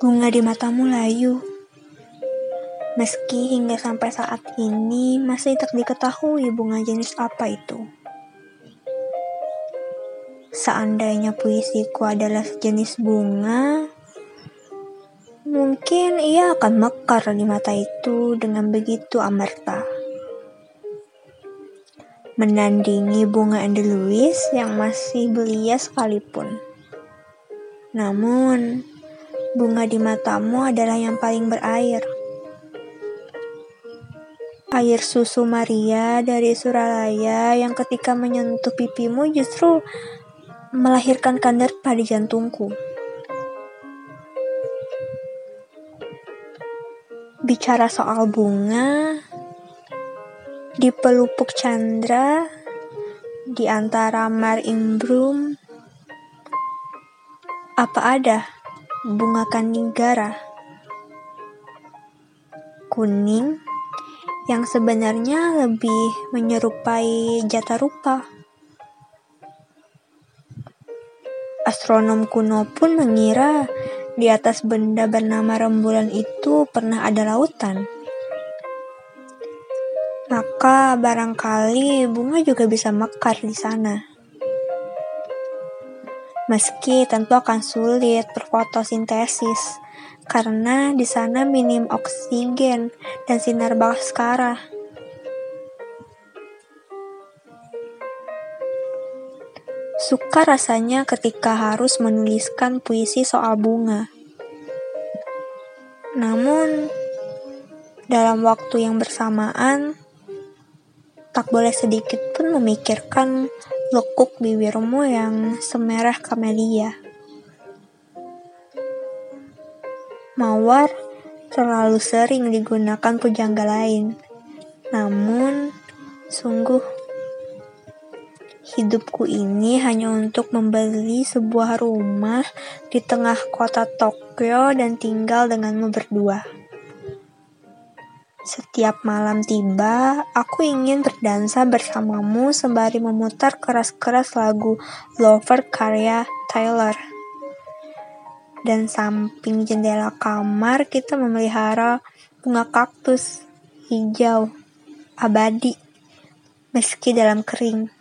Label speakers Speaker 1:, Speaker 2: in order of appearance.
Speaker 1: Bunga di matamu layu. Meski hingga sampai saat ini masih tak diketahui bunga jenis apa itu. Seandainya puisiku adalah sejenis bunga, mungkin ia akan mekar di mata itu dengan begitu amarta. Menandingi bunga Andaluis yang masih belia sekalipun. Namun, bunga di matamu adalah yang paling berair. Air susu Maria dari Suralaya yang ketika menyentuh pipimu justru melahirkan kanker pada jantungku. Bicara soal bunga, di pelupuk Chandra, di antara Mar Imbrum, apa ada bunga kandigara? Kuning yang sebenarnya lebih menyerupai jata rupa. Astronom kuno pun mengira di atas benda bernama rembulan itu pernah ada lautan. Maka barangkali bunga juga bisa mekar di sana. Meski tentu akan sulit berfotosintesis karena di sana minim oksigen dan sinar baskara. Suka rasanya ketika harus menuliskan puisi soal bunga. Namun, dalam waktu yang bersamaan, tak boleh sedikit pun memikirkan lekuk bibirmu yang semerah kamelia. Mawar terlalu sering digunakan pujangga lain. Namun, sungguh hidupku ini hanya untuk membeli sebuah rumah di tengah kota Tokyo dan tinggal denganmu berdua. Setiap malam tiba, aku ingin berdansa bersamamu sembari memutar keras-keras lagu Lover karya Taylor. Dan samping jendela kamar kita memelihara bunga kaktus hijau abadi meski dalam kering.